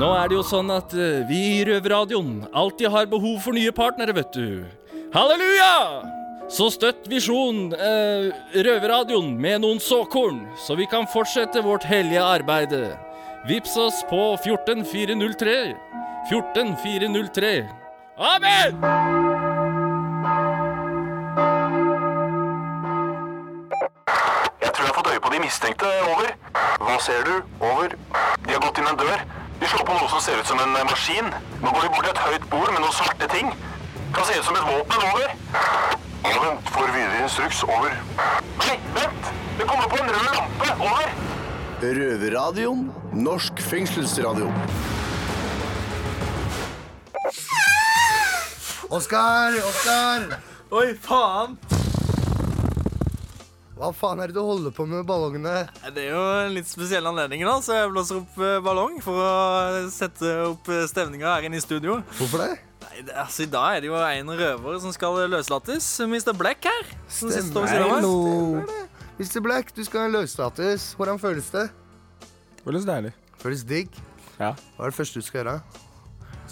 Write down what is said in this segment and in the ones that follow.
Nå er det jo sånn at eh, vi i Røverradioen alltid har behov for nye partnere, vet du. Halleluja! Så støtt Visjon eh, Røverradioen med noen såkorn, så vi kan fortsette vårt hellige arbeide. Vips oss på 14403. 14403. Amen! Jeg tror jeg har fått øye på de mistenkte. Over. Hva ser du? Over. De har gått inn en dør. De slår på noe som ser ut som en eh, maskin. Nå går vi bort til et høyt bord med noen svarte ting. Kan se ut som et våpen. Over. Vent, får videre instruks. Over. Nei, vent! Det kommer på en rød lampe. Over. Røverradioen. Norsk fengselsradio. Oskar! Oskar! Oi, faen! Hva faen er det du holder på med ballongene? Det er jo en litt spesiell anledning, da, så jeg blåser opp eh, ballong for å sette opp eh, stemninga her inne i studio. Hvorfor det? Nei, det, altså, I dag er det jo en røver som skal løslates. Mr. Black her. Som Stemmer, meg. Hallo. Mr. Black, du skal ha en. Hvordan føles det? Føles deilig. Føles digg. Ja. Hva er det første du skal gjøre?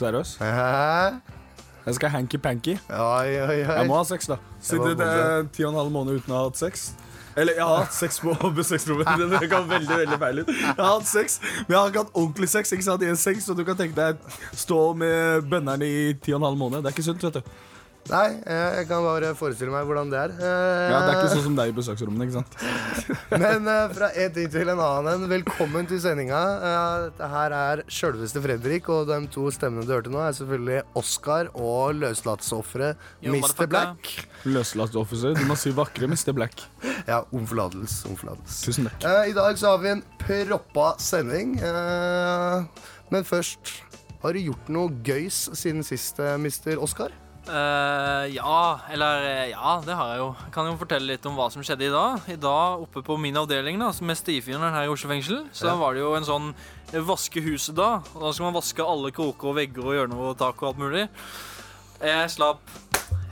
Seriøs. Hæ? Jeg skal hanky-panky. Oi, oi, oi. Jeg må ha sex, da. det er ti og en halv måned uten å ha hatt sex. Eller jeg har hatt sex på besøksrommet. Det kan veldig veldig feil ut. Jeg har hatt sex, men jeg har ikke hatt ordentlig sex. Ikke sant? I en seng, så du kan tenke deg stå med bønnerne i ti og en halv måned. Det er ikke sunt, vet du. Nei, eh, jeg kan bare forestille meg hvordan det er. Eh, Ja, Det er ikke sånn som deg i besøksrommene. ikke sant? Men eh, fra en ting til en annen. Velkommen til sendinga. Eh, Dette her er sjølveste Fredrik, og de to stemmene du hørte nå, er selvfølgelig Oscar og løslatsofferet Mr. Black. Løslatsoffiser. Du må si vakre Mr. Black. Ja, om forlatelse. Om forlatelse. Tusen takk. Eh, I dag så har vi en proppa sending. Eh, men først, har du gjort noe gøys siden sist, Mr. Mr. Eh, ja, eller eh, Ja, det har jeg jo. Jeg kan jo fortelle litt om hva som skjedde i dag. I dag oppe på min avdeling, da, som er stifjerneren her i Oslo fengsel, så var det jo en sånn eh, vaske huset da. Og da skal man vaske alle kroker og vegger og hjørner og tak og alt mulig. Jeg slapp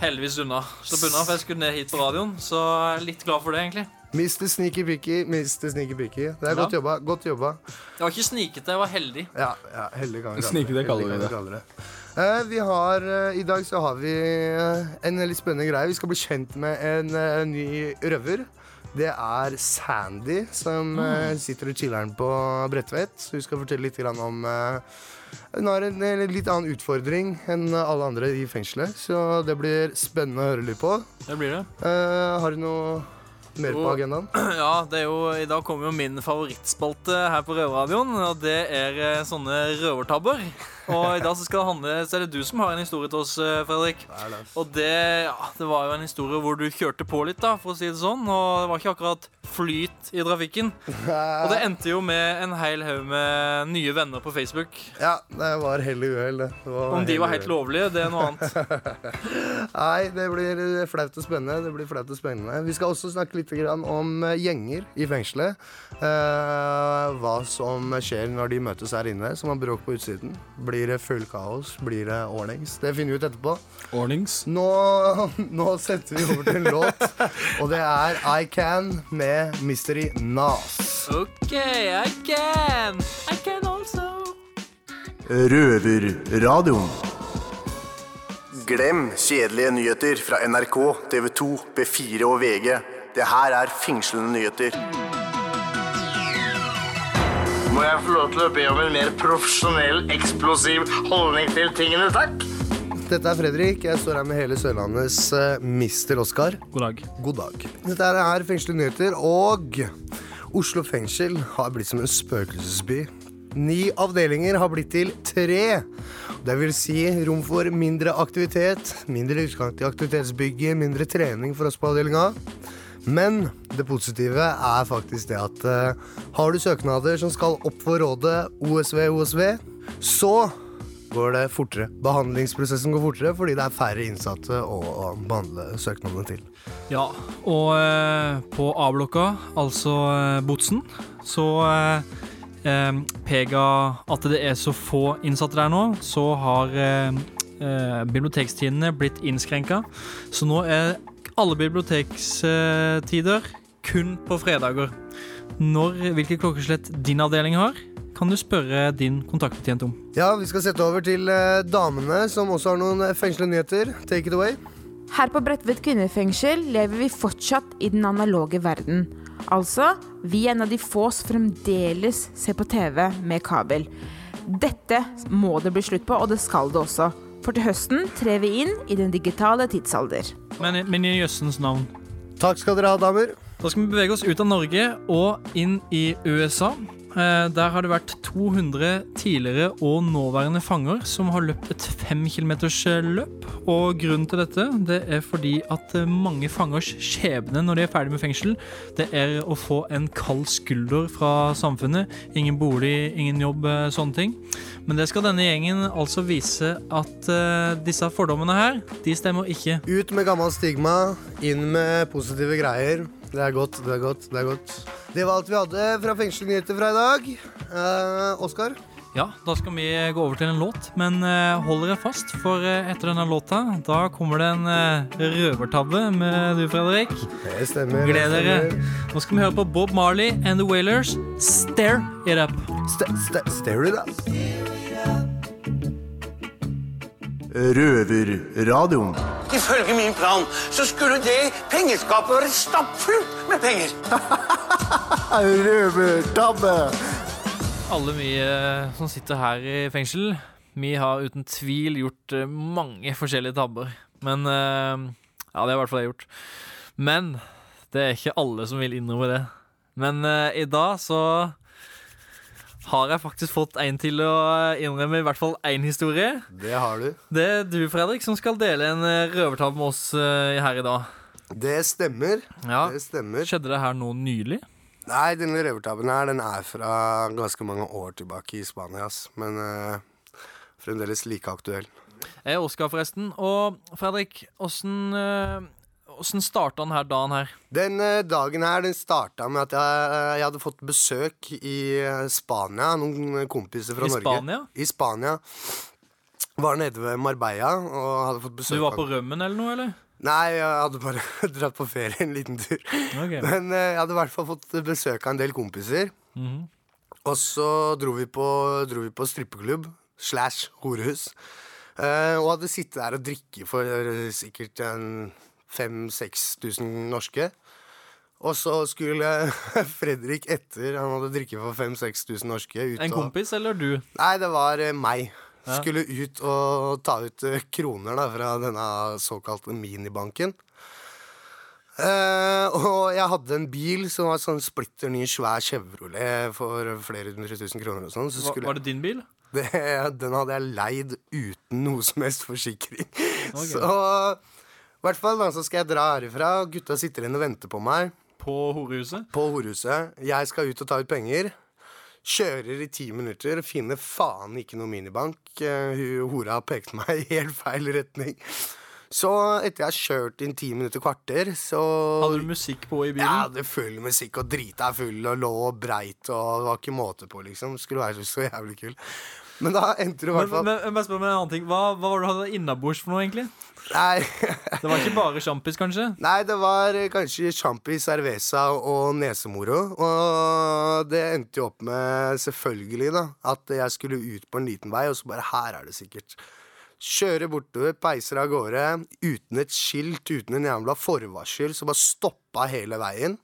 heldigvis unna. Slapp unna, for jeg skulle ned hit på radioen, så jeg er litt glad for det, egentlig. Mr. Sneaky Picky, Mr. Sneaky Picky. Det er Ja. godt jobba. Godt jobba. Jeg var ikke snikete, jeg var heldig. Ja, ja heldig kan vi kalle det. Snikete kaller vi det. Eh, vi har, eh, I dag så har vi eh, en litt spennende greie. Vi skal bli kjent med en eh, ny røver. Det er Sandy som eh, sitter og chiller'n på Bredtvet. Så hun skal fortelle litt grann om Hun har en, litt annen utfordring enn alle andre i fengselet. Så det blir spennende å høre litt på. Det blir det. Har du noe mer på agendaen? Ja, det er jo, I dag kommer jo min favorittspalte her på Røverradioen, og det er sånne røvertabber. Og i dag så skal det handle Så er det du som har en historie til oss, eh, Fredrik. Og det, ja, det var jo en historie hvor du kjørte på litt, da, for å si det sånn. Og det var ikke akkurat flyt i trafikken. Og det endte jo med en hel haug med nye venner på Facebook. Ja, det var hell i uhell, det. Om de var helt lovlige, det er noe annet. Nei, det blir flaut og spennende. Det blir flaut og spennende. Vi skal også snakke litt om eh, gjenger i fengselet. Eh, hva som skjer når de møtes her inne, som har bråk på utsiden. Blir det full kaos? Blir det ordnings? Det finner vi ut etterpå. Ordnings. Nå, nå setter vi over til en låt, og det er I Can med Mystery Nas. OK, I can. I can also. Røverradioen. Glem kjedelige nyheter fra NRK, TV 2, B4 og VG. Det her er fengslende nyheter. Må jeg få lov til å be om en mer profesjonell, eksplosiv holdning til tingene, takk? Dette er Fredrik. Jeg står her med hele Sørlandets uh, Mister Oscar. God dag. God dag. Dette her er Fengsel Nyheter, og Oslo fengsel har blitt som en spøkelsesby. Ni avdelinger har blitt til tre. Det vil si rom for mindre aktivitet, mindre utgang til aktivitetsbygget, mindre trening for oss på avdelinga. Men det positive er faktisk det at uh, har du søknader som skal opp for rådet OSV, OSV, så går det fortere. Behandlingsprosessen går fortere fordi det er færre innsatte å behandle søknadene til. Ja, og uh, på A-blokka, altså uh, Botsen, så pega at det er så få innsatte der nå, så har bibliotekstidene blitt innskrenka. Så nå er alle bibliotekstider kun på fredager. Når, hvilket klokkeslett din avdeling har, kan du spørre din kontaktbetjent om. Ja, vi skal sette over til eh, damene, som også har noen eh, fengslende nyheter. Take it away. Her på Bredtvet kvinnefengsel lever vi fortsatt i den analoge verden. Altså, vi er en av de få som fremdeles ser på TV med kabel. Dette må det bli slutt på, og det skal det også. For til høsten trer vi inn i den digitale tidsalder. Men, men i jøssens navn. Takk skal dere ha, damer. Da skal vi bevege oss ut av Norge og inn i USA. Eh, Der har det vært 200 tidligere og nåværende fanger som har løpt et fem kilometers eh, løp. Og grunnen til dette det er fordi at eh, mange fangers skjebne når de er ferdig med fengsel, det er å få en kald skulder fra samfunnet. Ingen bolig, ingen jobb, sånne ting. Men det skal denne gjengen altså vise at disse fordommene her, de stemmer ikke. Ut med gammelt stigma, inn med positive greier. Det er godt, det er godt, det er godt. Det var alt vi hadde fra fengselsnyheter fra i dag. Eh, Oskar? Ja, da skal vi gå over til en låt, men eh, hold dere fast, for eh, etter denne låta, da kommer det en eh, røvertabbe med du, Fredrik. Det stemmer. Gled det dere. stemmer. Nå skal vi høre på Bob Marley and The Wailers, Stare It Up. St st stare it up. Røverradioen. Ifølge min plan så skulle det pengeskapet være stappfullt med penger. Røvertabbe. Alle vi eh, som sitter her i fengsel, vi har uten tvil gjort eh, mange forskjellige tabber. Men eh, Ja, det har i hvert fall jeg gjort. Men det er ikke alle som vil innrømme det. Men i dag så har jeg faktisk fått en til å innrømme i hvert fall én historie. Det har du. Det er du, Fredrik, som skal dele en eh, med oss eh, her i dag. Det stemmer. Ja. Det stemmer. Skjedde det her nå nylig? Nei, denne røvertabben her, den er fra ganske mange år tilbake i Spania. Men uh, fremdeles like aktuell. Jeg er Oskar, forresten. Og Fredrik, åssen Åssen starta denne dagen her? Den eh, dagen her, den starta med at jeg, jeg hadde fått besøk i eh, Spania. Noen kompiser fra I Norge. Spania? I Spania. Var nede ved Marbella og hadde fått besøk Du var på rømmen eller noe, eller? Nei, jeg hadde bare dratt på ferie en liten tur. Okay. Men eh, jeg hadde i hvert fall fått besøk av en del kompiser. Mhm. Og så dro vi på, dro vi på strippeklubb slash horehus. Eh, og hadde sittet der og drikke for eh, sikkert en 5000-6000 norske. Og så skulle Fredrik etter han hadde drikket for 5000-6000 norske ut En og- kompis eller du? Nei, det var eh, meg. Ja. Skulle ut og ta ut eh, kroner da, fra denne såkalte minibanken. Uh, og jeg hadde en bil som var sånn splitter ny, svær Chevrolet for flere hundre tusen kroner. og sånn. Så Var, var det din bil? det, den hadde jeg leid uten noe som helst forsikring. Så i hvert fall da, så skal jeg dra herifra. og Gutta sitter igjen og venter på meg På horehuset? på horehuset. Jeg skal ut og ta ut penger. Kjører i ti minutter, finner faen ikke noe minibank. Eh, hun hora pekte meg i helt feil retning. Så etter jeg har kjørt inn ti minutter, kvarter, så Hadde du musikk på i bilen? Ja, det full musikk og drita full og lå breit og det var ikke måte på, liksom. Skulle være så jævlig kul. Men da endte det i hvert fall men, men men, meg en annen ting. Hva, hva var det du hadde innabords for noe, egentlig? Nei. Det var ikke bare sjampis, kanskje? Nei, det var eh, kanskje sjampis, cerveza og nesemoro. Og det endte jo opp med, selvfølgelig, da, at jeg skulle ut på en liten vei, og så bare Her er det sikkert. Kjører bortover, peiser av gårde, uten et skilt, uten en jævla forvarsel, så bare stoppa hele veien.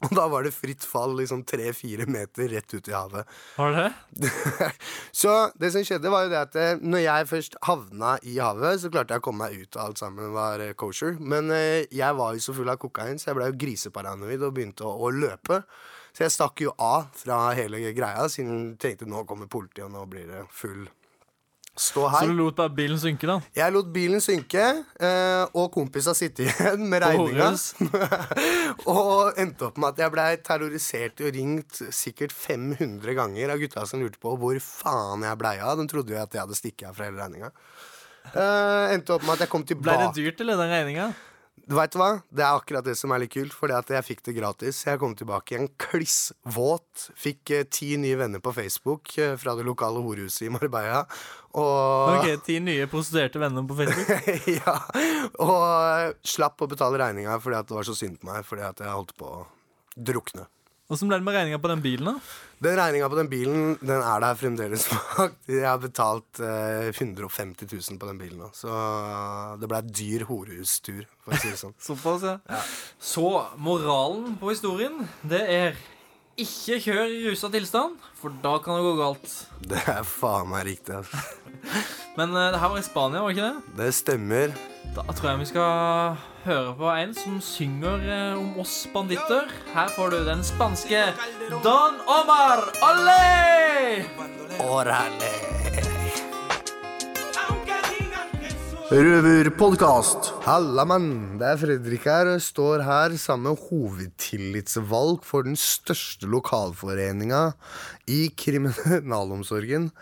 Og da var det fritt fall liksom tre-fire meter rett ut i havet. Var det så det som skjedde, var jo det at eh, når jeg først havna i havet, så klarte jeg å komme meg ut, og alt sammen var eh, kosher. Men eh, jeg var jo så full av kokain, så jeg ble jo griseparanoid og begynte å, å løpe. Så jeg stakk jo av fra hele greia, siden jeg tenkte nå kommer politiet, og nå blir det full stå Så du lot bare bilen synke, da? Jeg lot bilen synke, eh, og kompisa sitte igjen med regninga. Og endte opp med at jeg blei terrorisert og ringt sikkert 500 ganger av gutta som lurte på hvor faen jeg blei av. De trodde jo at jeg hadde stikket av fra hele regninga. Eh, endte opp med at jeg kom tilbake. Blei det dyrt, eller, den regninga? Du vet hva? Det er akkurat det som er litt kult, fordi at jeg fikk det gratis. Jeg kom tilbake igjen kliss våt. Fikk eh, ti nye venner på Facebook eh, fra det lokale horehuset i Marbella. Og Ok, Ti nye prostituerte venner på Facebook. ja, og eh, slapp å betale regninga fordi at det var så synd på meg fordi at jeg holdt på å drukne. Åssen ble det med regninga på den bilen, da? Den regninga på den bilen den er der fremdeles. Jeg har betalt eh, 150 000 på den bilen nå. Så eh, det ble en dyr horehustur, for å si det sånn. Såpass, ja. Så moralen på historien, det er ikke kjør i rusa tilstand, for da kan det gå galt. Det er faen meg riktig. Altså. Men uh, det her var i Spania, var det ikke det? Det stemmer. Da tror jeg vi skal høre på en som synger uh, om oss banditter. Her får du den spanske Don Omar Olé! Orale. Røverpodkast. Halla, mann. Det er Fredrik her. og jeg Står her sammen med hovedtillitsvalg for den største lokalforeninga i kriminalomsorgen,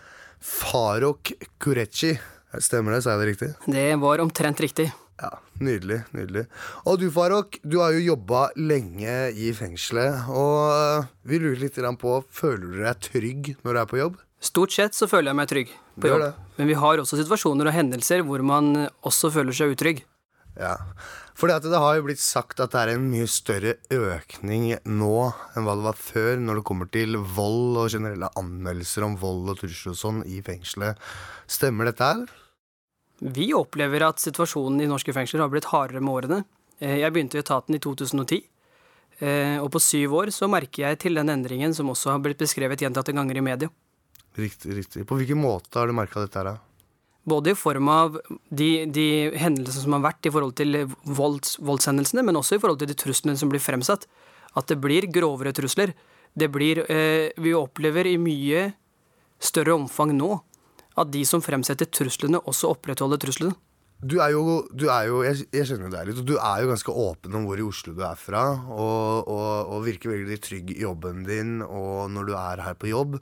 Farok Kurechi. Stemmer det? Sa jeg det riktig? Det var omtrent riktig. Ja, Nydelig. nydelig Og du, Farok, du har jo jobba lenge i fengselet. Og vi lurer litt på Føler du deg trygg når du er på jobb? Stort sett så føler jeg meg trygg på jobb. Men vi har også situasjoner og hendelser hvor man også føler seg utrygg. Ja, for det har jo blitt sagt at det er en mye større økning nå enn hva det var før når det kommer til vold og generelle anmeldelser om vold og trusler og sånn i fengselet. Stemmer dette her? Vi opplever at situasjonen i norske fengsler har blitt hardere med årene. Eh, Jeg begynte i etaten i 2010. eh, Og på syv år så merker jeg til den endringen som også har blitt beskrevet gjentatte ganger i media. Riktig, riktig. På hvilken måte har du merka dette her? da? Både i form av de, de hendelsene som har vært i forhold til volds, voldshendelsene, men også i forhold til de truslene som blir fremsatt. At det blir grovere trusler. Det blir eh, Vi opplever i mye større omfang nå at de som fremsetter truslene, også opprettholder truslene. Du er jo, du er jo jeg, jeg skjønner deg litt, og du er jo ganske åpen om hvor i Oslo du er fra. Og, og, og virker veldig trygg i jobben din og når du er her på jobb.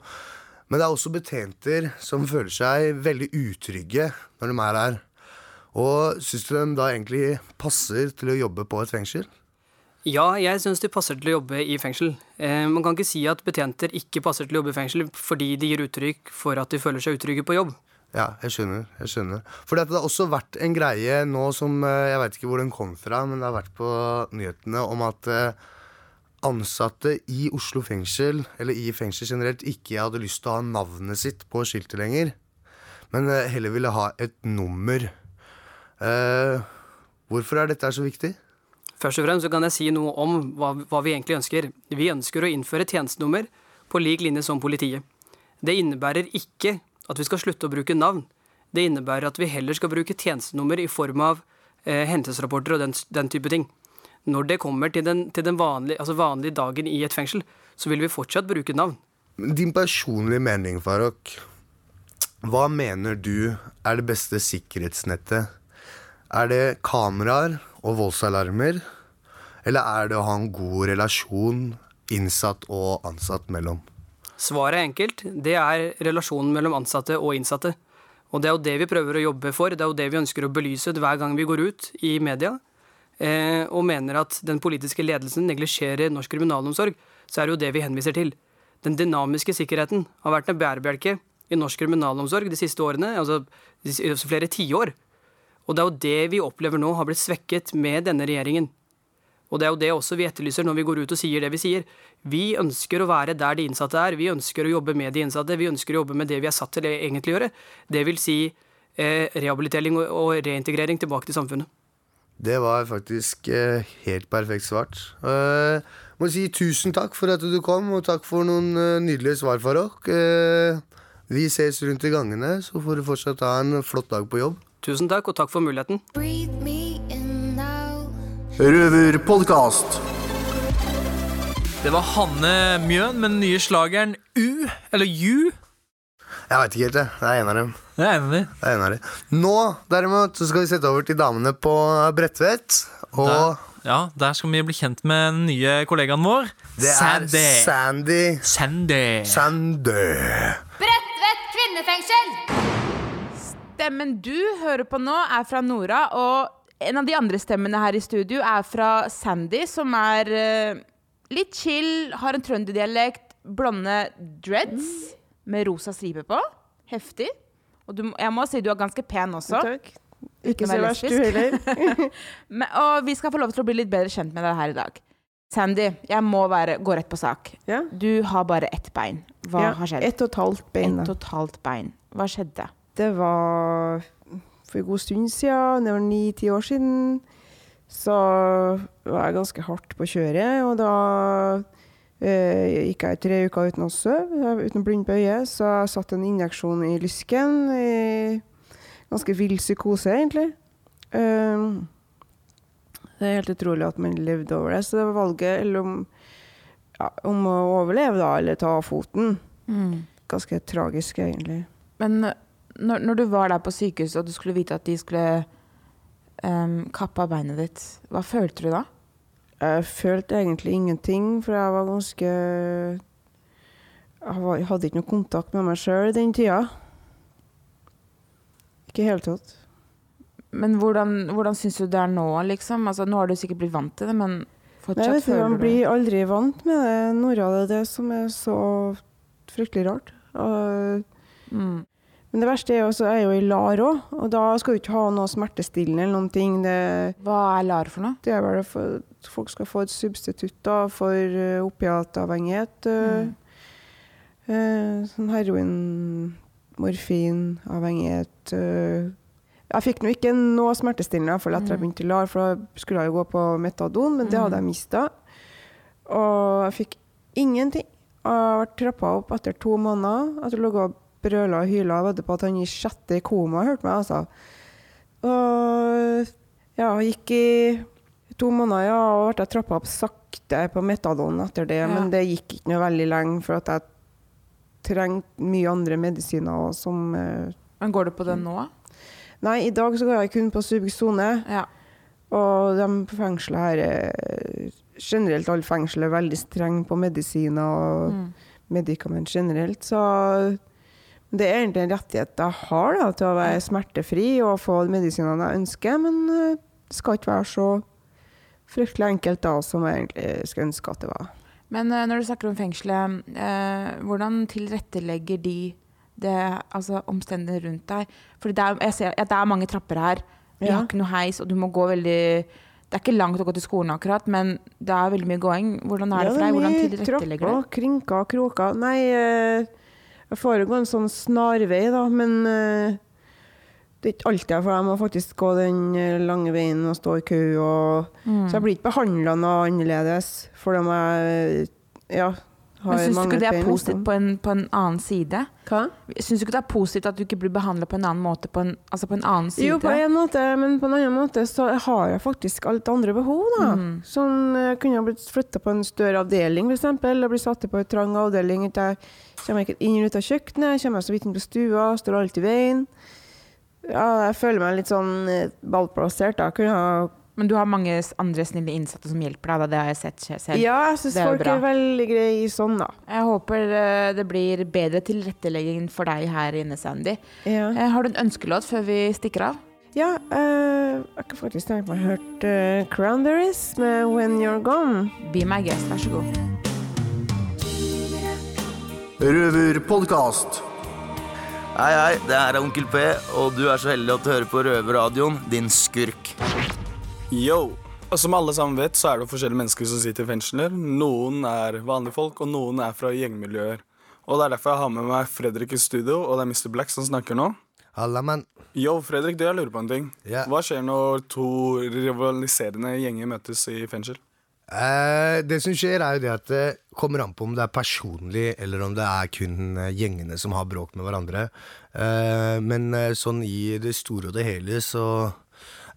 Men det er også betjenter som føler seg veldig utrygge når de er her. Og syns du de da egentlig passer til å jobbe på et fengsel? Ja, jeg syns de passer til å jobbe i fengsel. Eh, man kan ikke si at betjenter ikke passer til å jobbe i fengsel fordi de gir uttrykk for at de føler seg utrygge på jobb. Ja, jeg skjønner. jeg skjønner For det har også vært en greie nå som eh, Jeg veit ikke hvor den kom fra, men det har vært på nyhetene om at eh, ansatte i Oslo fengsel, eller i fengsel generelt, ikke hadde lyst til å ha navnet sitt på skiltet lenger. Men eh, heller ville ha et nummer. Eh, hvorfor er dette så viktig? Først og fremst så kan jeg si noe om hva, hva vi egentlig ønsker. Vi ønsker å innføre tjenestenummer på lik linje som politiet. Det innebærer ikke at vi skal slutte å bruke navn. Det innebærer at vi heller skal bruke tjenestenummer i form av eh, hendelsesrapporter og den, den type ting. Når det kommer til den, til den vanlige, altså vanlige dagen i et fengsel, så vil vi fortsatt bruke navn. Din personlige mening, Farok. Hva mener du er det beste sikkerhetsnettet? Er det kameraer og voldsalarmer? Eller er det å ha en god relasjon innsatt og ansatt mellom? Svaret er enkelt. Det er relasjonen mellom ansatte og innsatte. Og det er jo det vi prøver å jobbe for. Det er jo det vi ønsker å belyse hver gang vi går ut i media. Eh, og mener at den politiske ledelsen neglisjerer norsk kriminalomsorg, så er det jo det vi henviser til. Den dynamiske sikkerheten har vært en bærebjelke i norsk kriminalomsorg de siste årene, altså s- flere tiår. Og det er jo det vi opplever nå har blitt svekket med denne regjeringen. Og det er jo det også vi etterlyser når vi går ut og sier det vi sier. Vi ønsker å være der de innsatte er, vi ønsker å jobbe med de innsatte, vi ønsker å jobbe med det vi er satt til å egentlig gjøre. Det vil si eh, rehabilitering og, og reintegrering tilbake til samfunnet. Det var faktisk eh, helt perfekt svart. Eh, må si tusen takk for at du kom, og takk for noen eh, nydelige svar, Farok. Eh, vi ses rundt i gangene, så får du fortsatt ha en flott dag på jobb. Tusen takk, og takk for muligheten. Røverpodkast. Det var Hanne Mjøen med den nye slageren U, eller Ju. Jeg veit ikke helt, jeg. Det er en av dem. Det er en av de. Det er en av dem. Nå, derimot, så skal vi sette over til damene på Bredtvet. Og Der, ja, der skal vi bli kjent med den nye kollegaen vår. det er Sandy. Sandy Sandy. Sandy. Bredtvet kvinnefengsel! Stemmen du hører på nå, er fra Nora, og en av de andre stemmene her i studio er fra Sandy, som er eh, litt chill, har en trønderdialekt, blonde dreads med rosa stripe på. Heftig. Og du, jeg må si du er ganske pen også. Takk. Ikke så verst, du heller. Men, og vi skal få lov til å bli litt bedre kjent med deg her i dag. Sandy, jeg må være, gå rett på sak. Ja. Du har bare ett bein. Hva Ja, har skjedd? ett og et halvt bein, Et og et halvt bein. Hva skjedde? Det var for en god stund siden, det var ni-ti år siden, så var jeg ganske hardt på kjøret. Og da eh, gikk jeg tre uker uten å sove, uten å blunde på øyet. Så jeg satte en injeksjon i lysken. I ganske vill psykose, egentlig. Um, det er helt utrolig at man levde over det. Så det var valget eller om, ja, om å overleve, da, eller ta foten. Mm. Ganske tragisk, egentlig. Men eh, når, når du var der på sykehuset og du skulle vite at de skulle um, kappe av beinet ditt, hva følte du da? Jeg følte egentlig ingenting, for jeg var ganske Jeg var- jeg hadde ikke noe kontakt med meg sjøl den tida. Ikke i det hele tatt. Men hvordan, hvordan syns du det er nå, liksom? Altså, nå har du sikkert blitt vant til det, men Nei, fortsatt vet du? Man blir aldri vant med det. Nora, det er det som er så fryktelig rart. Og, Mm. Men det verste er jo, jeg er jo i LAR òg, og da skal du ikke ha noe smertestillende eller noen ting. Det, Hva er LAR for noe? Det er vel for at folk skal få et substitutt da, for uh, opiatavhengighet. Mm. uh, sånn heroin, morfin, avhengighet. Uh. Jeg fikk nå ikke noe smertestillende etter etter jeg begynte i LAR, for da skulle jeg jo gå på metadon, men det hadde jeg mista. Og jeg fikk ingenting. Og jeg ble trappa opp etter to måneder. Etter å og brøla og hyla og vedde på at han i sjette koma hørte meg, altså. Og ja, gikk i to måneder, ja, og ble trappa opp sakte på metadon etter det. Ja. Men det gikk ikke noe veldig lenge, for at jeg trengte mye andre medisiner også, som eh, Men går du på det nå? Nei, i dag så går jeg kun på Subsone. Ja. Og de på fengselet her er Generelt alle fengsel er veldig strenge på medisiner og Mm. medikament generelt. Så det er egentlig en rettighet jeg har da, til å være smertefri og få medisinene jeg ønsker. Men eh, det skal ikke være så fryktelig enkelt da, som jeg egentlig skulle ønske at det var. Men eh, når du snakker om fengselet, eh, hvordan tilrettelegger de det, altså omstendighetene rundt deg? For det er, jeg ser, ja, det er mange trapper her. Vi Ja. har ikke noe heis, og du må gå veldig Det er ikke langt å gå til skolen akkurat, men det er veldig mye gåing. Hvordan er det for deg? Hvordan tilrettelegger du? krinker, kroker Nei, eh, jeg får gå en sånn snarvei, da, men eh, det er ikke alltid jeg får. Jeg må faktisk gå den eh, lange veien og stå i kø. Og, Mm. Så jeg blir ikke behandla noe annerledes fordi om jeg ja, har Men syns du ikke det er positivt liksom. på en, på en annen side? Hva? Syns du ikke det er positivt at du ikke blir behandla på en annen måte, på en, altså på en annen side? Jo, på en måte, men på en annen måte så har jeg faktisk alt andre behov, da. Mm. Sånn, jeg kunne ha blitt flytta på en større avdeling, f.eks. eller blitt satt på en trang avdeling. Jeg kommer ikke inn og ut av kjøkkenet, kommer så vidt inn på stua, står alltid i veien. Ja, jeg føler meg litt sånn eh, ballplassert, da. Kunne Men du har mange andre snille innsatte som hjelper deg, da. Det har jeg sett selv. Ja, jeg syns folk bra. er veldig greie sånn, da. Jeg håper eh, det blir bedre tilrettelegging for deg her inne, Sandy. Ja. Eh, Har du en ønskelåt før vi stikker av? Ja, eh, jeg kan faktisk tenke meg å hørt uh, Cranberries med When You're Gone. Be my guest, vær så god. Røverpodkast. Hei, hei, det her er Onkel P, og du er så heldig at du hører på Røverradioen, din skurk. Yo! Og som alle sammen vet, så er det forskjellige mennesker som sitter i fengsler. Noen er vanlige folk, og noen er fra gjengmiljøer. Og det er derfor jeg har med meg Fredrik i studio, og det er Mr. Black som snakker nå. Halla, mann. Yo, Fredrik, du, jeg lurer på en ting. Yeah. Hva skjer når to rivaliserende gjenger møtes i fengsel? Eh, det som skjer, er jo det at det kommer an på om det er personlig, eller om det er kun eh, gjengene som har bråk med hverandre. Eh, men eh, sånn i det store og det hele så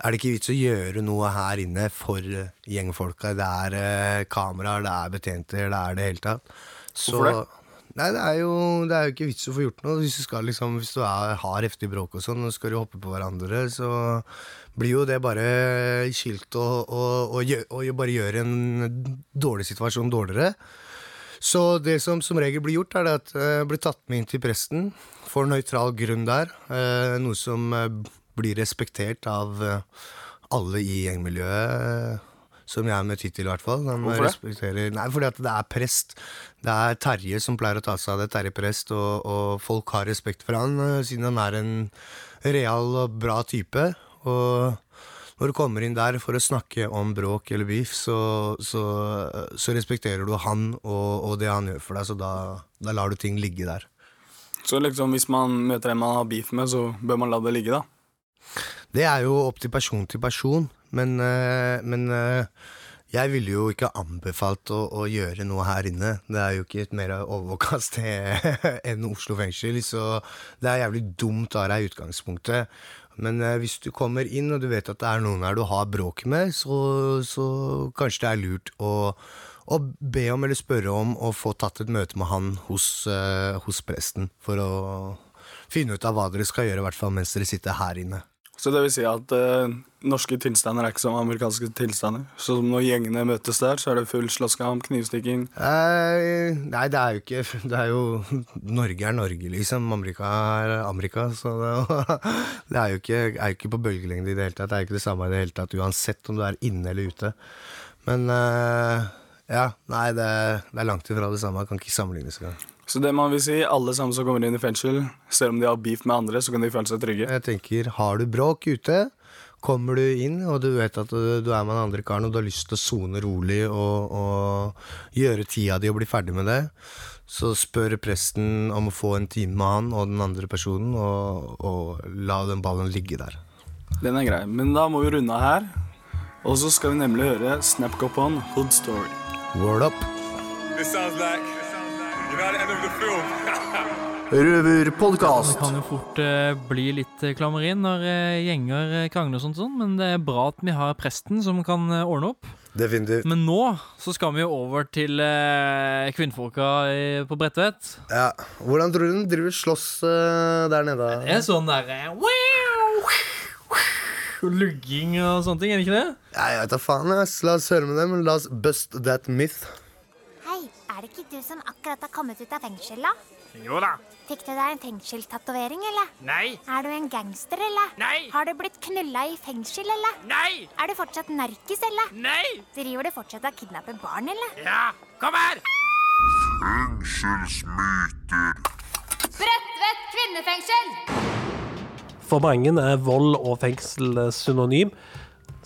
er det ikke vits å gjøre noe her inne for eh, gjengfolka. Det er eh, kameraer, det er betjenter, det er det hele tatt. Så, Hvorfor det? Nei, det er, jo, det er jo ikke vits å få gjort noe. Hvis du, skal, liksom, hvis du er, har heftig bråk og sånn, og skal du hoppe på hverandre, så blir jo det bare skilt og, og, og, og bare gjøre en dårlig situasjon dårligere. Så det som som regel blir gjort, er det at jeg blir tatt med inn til presten for nøytral grunn der. eh, Noe som eh, blir respektert av eh, alle i gjengmiljøet. Som jeg med tittel, i hvert fall. Hvorfor det? Nei, fordi at det er prest. Det er Terje som pleier å ta seg av det. Terje prest, og, og folk har respekt for han, eh, siden han er en real og bra type. Og når du kommer inn der for å snakke om bråk eller beef, så, så, så respekterer du han og, og det han gjør for deg, så da, da lar du ting ligge der. Så liksom hvis man møter en man har beef med, så bør man la det ligge, da? Det er jo opp til person til person, men, eh, men eh, jeg ville jo ikke anbefalt å, å gjøre noe her inne. Det er jo ikke et mer overvåka sted enn Oslo fengsel, så det er jævlig dumt av deg i utgangspunktet. Men eh, hvis du kommer inn og du vet at det er noen her du har bråk med, så, så kanskje det er lurt å, å be om eller spørre om å få tatt et møte med han hos, hos presten, for å finne ut av hva dere skal gjøre, i hvert fall mens dere sitter her inne. Så det vil si at eh, norske tilstander er ikke som amerikanske tilstander. Så når gjengene møtes der, så er det full slåsskamp, knivstikking. Eh, nei, det er jo ikke Det er jo Norge er Norge, liksom. Amerika er Amerika. Så det, det er jo ikke, er ikke på bølgelengde i det hele tatt. Det er jo ikke det samme i det hele tatt, uansett om du er inne eller ute. Men eh, ja, nei, det, det er langt ifra det samme. Kan ikke sammenlignes engang. Så det man vil si, alle sammen som kommer inn i fengsel, selv om de har beef med andre, så kan de føle seg trygge. Jeg tenker, har du bråk ute, kommer du inn, og du vet at du, er med den andre karen, og du har lyst til å sone rolig og, og gjøre tida di og bli ferdig med det, så spør presten om å få en time med han og den andre personen, og, og la den ballen ligge der. Den er grei. Men da må vi runde av her. Og så skal vi nemlig høre Snapcopon Hood Story. Word up. This sounds like, Røverpodkast. Det kan jo fort eh, bli litt eh, klammeri når eh, gjenger krangler og sånt, sånn, men det er bra at vi har presten som kan ordne opp. Definitivt. Men nå så skal vi jo over til eh, kvinnfolka i, på Bredtvet. Ja, Hvordan tror du den driver slåss eh, der nede? Det er sånn der wow, Lugging og sånne ting, er det ikke det? Ja, jeg vet da faen. ass. La oss høre med dem. La oss bust that myth. Er det ikke du som akkurat har kommet ut av fengsel, da? Jo da. Fikk du deg en fengselstatovering, eller? Nei. Er du en gangster, eller? Nei. Har du blitt knulla i fengsel, eller? Nei. Er du fortsatt narkis, eller? Nei. Driver du fortsatt og kidnapper barn, eller? Ja, kom her! Fengselsmyter. Bredtvet kvinnefengsel! For mange er vold og fengsel synonym.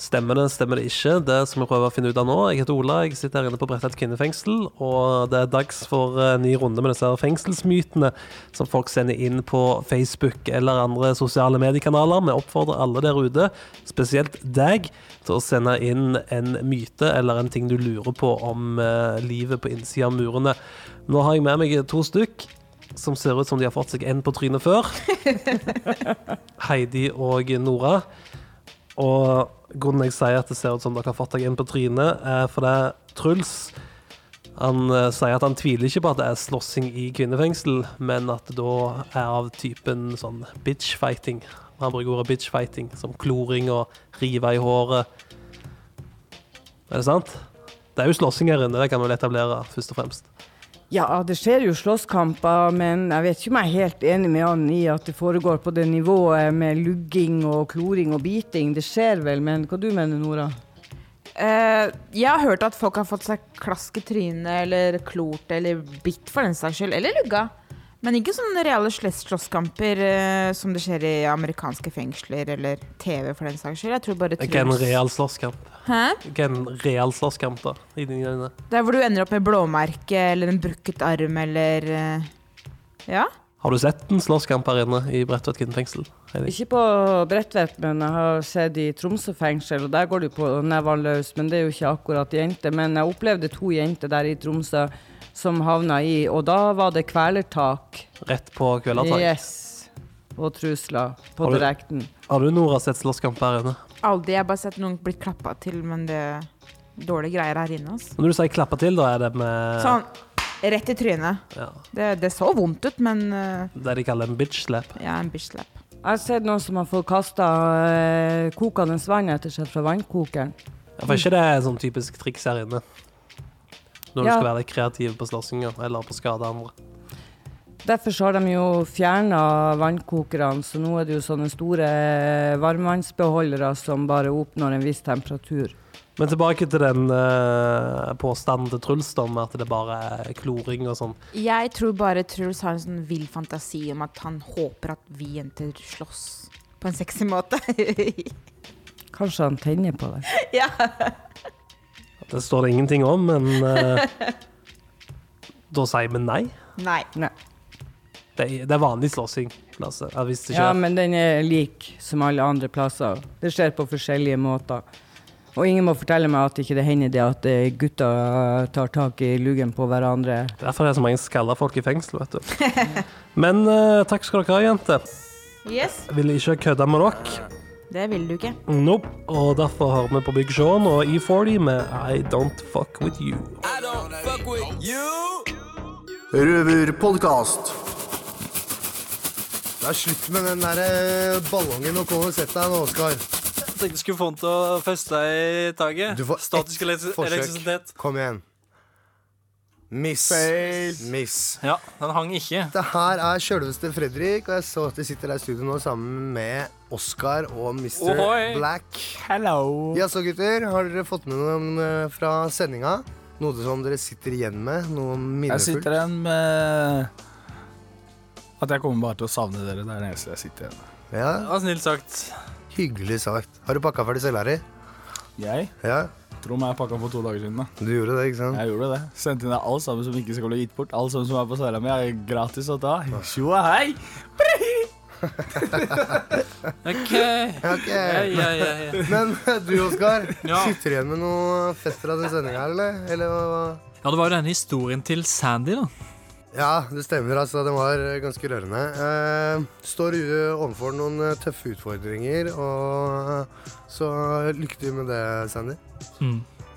Stemmer det, stemmer det ikke? Det skal vi prøve å finne ut av nå. Jeg heter Ola, jeg sitter her inne på Bredtvet kvinnefengsel, og det er dags for en ny runde med disse fengselsmytene som folk sender inn på Facebook eller andre sosiale mediekanaler. Vi oppfordrer alle der ute, spesielt deg, til å sende inn en myte eller en ting du lurer på om eh, livet på innsida av murene. Nå har jeg med meg to stykk som ser ut som de har fått seg en på trynet før. Heidi og Nora. Og grunnen jeg sier at det ser ut som dere har fått deg inn på trynet, er fordi Truls han eh, sier at han tviler ikke på at det er slåssing i kvinnefengsel, men at det da er av typen sånn bitch-fighting. Han bruker ordet bitch-fighting som kloring og rive i håret. Er det sant? Det er jo slåssing her inne, det kan vi vel etablere, først og fremst. Ja, det skjer jo slåsskamper, men jeg vet ikke om jeg er helt enig med han i at det foregår på det nivået med lugging og kloring og biting. Det skjer vel, men hva du mener Nora? Uh, jeg har hørt at folk har fått seg klask i trynet eller klort eller bitt for den saks skyld, eller lugga. Men ikke sånne reale slåsskamper uh, som det skjer i amerikanske fengsler eller TV for den saks skyld. Jeg tror bare Ikke en real slåsskamp. Hæ? Ikke en real slåsskamp, da, i dine øyne. Der hvor du ender opp med blåmerke eller en brukket arm eller uh, Ja? Har du sett en slåsskamp her inne i Bredtvet kvinnefengsel? Ikke på Bredtvet, men jeg har sett i Tromsø fengsel, og der går det jo på nevene løs. Men det er jo ikke akkurat jenter. Men jeg opplevde to jenter der i Tromsø som havna i, og da var det kvelertak. Rett på kvelertak? Yes. Og trusler på Har du- direkten. Har du Nora sett slåsskamp her inne? Aldri. Jeg har bare sett noen bli klappa til, men det er dårlige greier her inne. Altså. Når du sier klappa til, da er det med Sånn rett i trynet. Ja. Det, det så vondt ut, men uh, det de kaller en bitch slap? ja, en bitch slap. Jeg har sett noen som har fått kasta uh, kokende vann etter seg fra vannkokeren. Ja, for ikke det er sånn typisk triks her inne? Når du Ja. skal være litt kreativ på slåssinga eller på å skade andre. Derfor så har de jo fjerna vannkokerne, så nå er det jo sånne store varmvannsbeholdere som bare oppnår en viss temperatur. Men tilbake til den uh, påstanden til Truls om at det bare er kloring og sånn. Jeg tror bare Truls har en sånn vill fantasi om at han håper at vi jenter slåss på en sexy måte. Kanskje han tenner på det. Ja. Det står det ingenting om, men uh, da sier vi nei. Nei. Nei. Det det er vanlig slåssing. Ja, men den er lik som alle andre plasser. Det skjer på forskjellige måter. Og ingen må fortelle meg at ikke det hender det at gutta gutter tar tak i lugen på hverandre. Derfor er det så mange skalla folk i fengsel, vet du. Men uh, takk skal dere ha, jenter. Yes. Jeg ville ikke kødde med dere. Det vil du ikke. Nope. Og derfor har vi på Big Sean og E40 med I Don't Fuck With You. I don't fuck with you. Røverpodkast. Det er slutt med den der eh, ballongen og kom og sett deg nå, Oskar. Tenkte jeg skulle få den til å feste i taket. Du får Statisk ett forsøk. Kom igjen. Miss. Miss. Ja, den hang ikke. Det her er sjølveste Fredrik, og jeg så at de sitter her i studio nå sammen med Oskar og Mr. Ohoi. Black. Hello. Ja, så gutter, har dere fått med noen eh, fra sendinga? Noe som dere sitter igjen med? Noe Jeg sitter igjen med at jeg kommer bare til å savne dere. Det er det eneste jeg sitter igjen med. Ja. Det var snilt sagt. Hyggelig sagt. Har du pakka ferdig selga di? Jeg Ja. tror meg jeg pakka for to dager siden. da Du gjorde det, ikke sant? Jeg gjorde det. Sendte inn deg alt sammen som ikke skal bli gitt bort. Alt sammen som er på selgeren min, er gratis å ta. Tjoa hei! OK. Ok. Ja, ja, ja, ja. Men du, Oskar, Ja. sitter du igjen med noe fett fra den sendinga, eller? eller hva? Ja, det var jo denne historien til Sandy, da. Ja, det stemmer. altså. Den var eh, ganske rørende. Eh, står uh, overfor noen eh, tøffe utfordringer, og eh, så lykke til med det, Sandy.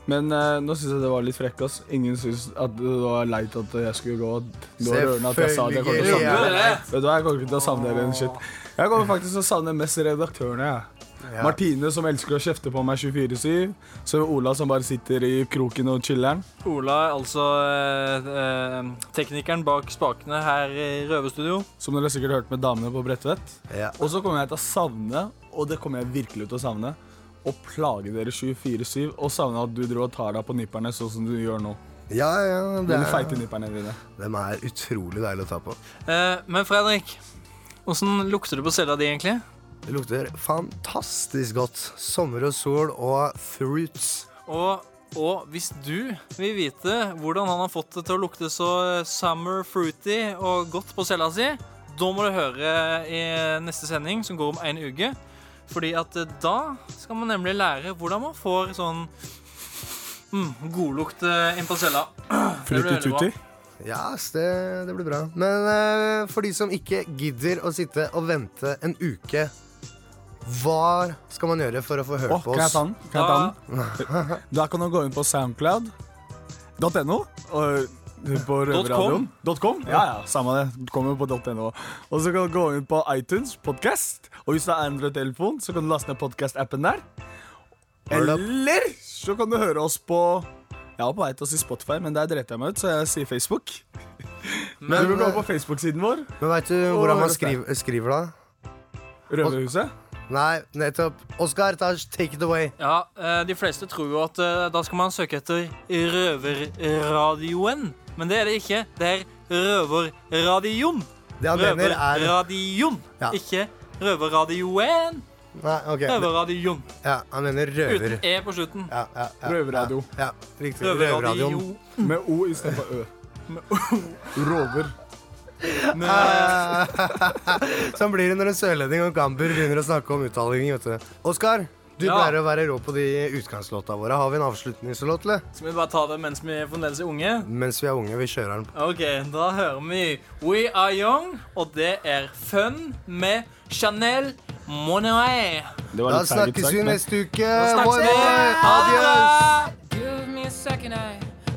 Men eh, nå syns jeg det var litt frekk. ass Ingen syns at det var leit at jeg skulle gå. Det var rørende at jeg sa at jeg kommer til å savne er dere. Vet du hva, Jeg kommer ikke til å savne dere en shit. Jeg kommer faktisk til å savne mest redaktørene. jeg. Ja. Martine som elsker å kjefte på meg 24-7. Så Ola som bare sitter i kroken og chiller'n. Ola er altså eh, eh, teknikeren bak spakene her i Røverstudio. Som dere sikkert har hørt med damene på Bredtvet. Ja. Og så kommer jeg til å savne, og det kommer jeg virkelig til å savne, å plage dere 24-7 og savne at du dro og tar deg på nipperne sånn som du gjør nå. Ja, ja, det De er, feite nipperne dine. dem er utrolig deilig å ta på. Eh, men Fredrik, åssen lukter det på cella di, egentlig? Det lukter fantastisk godt. Sommer og sol og fruits. Og, og hvis du vil vite hvordan han har fått det til å lukte så summer fruity og godt på cella si, da må du høre i neste sending, som går om en uke. Fordi at eh, da skal man nemlig lære hvordan man får sånn mm, godlukt eh, inn på cella. Frutti-tutti. Ja, det, det blir bra. Men uh, for de som ikke gidder å sitte og vente en uke, hva skal man gjøre for å få høre oh, på kan jeg oss? ta den? Kan jeg ta den? Da kan du gå inn på soundcloud.no. Og på røverradioen. .com? Ja, ja, samme det. Du kommer på .no. Og så kan du gå inn på iTunes podcast. Og hvis du har Android-telefon, så kan du laste ned podcast-appen der. Eller så kan du høre oss på Jeg var på vei til å si Spotify, men der dreit jeg meg ut, så jeg sier Facebook. Men du kan gå på Facebook-siden vår. Men veit du hvordan man oss skriver, skriver da? Røverhuset. Nei, nettopp. Oskar, take it away. Ja, eh, De fleste tror jo at eh, da skal man søke etter Røverradioen. Men det er det ikke. Det er Røverradioen. Det han mener er Røverradioen, Ja. ikke Røverradioen. Nei, ok. Røverradioen. Ja, han mener røver. Uten E på slutten. Ja, ja, ja, Røverradio. Ja, riktig. Røverradio. Røverradioen. Med O istedenfor Ø. Med o. Rover. sånn blir det når en sørlending og gamber begynner å snakke om uttaling. vet du. Oskar, du Ja. pleier å være rå på de utgangslåta våre. Har vi en avslutningslåt, eller? Skal vi bare ta det mens vi fremdeles er unge? Mens vi er unge. Vi kjører den. Ok, da hører vi We Are Young, og det er Fun med Chanel Monet. Da snakkes sagt, vi neste uke. Da snakkes vi. Adios. Give me a second, I,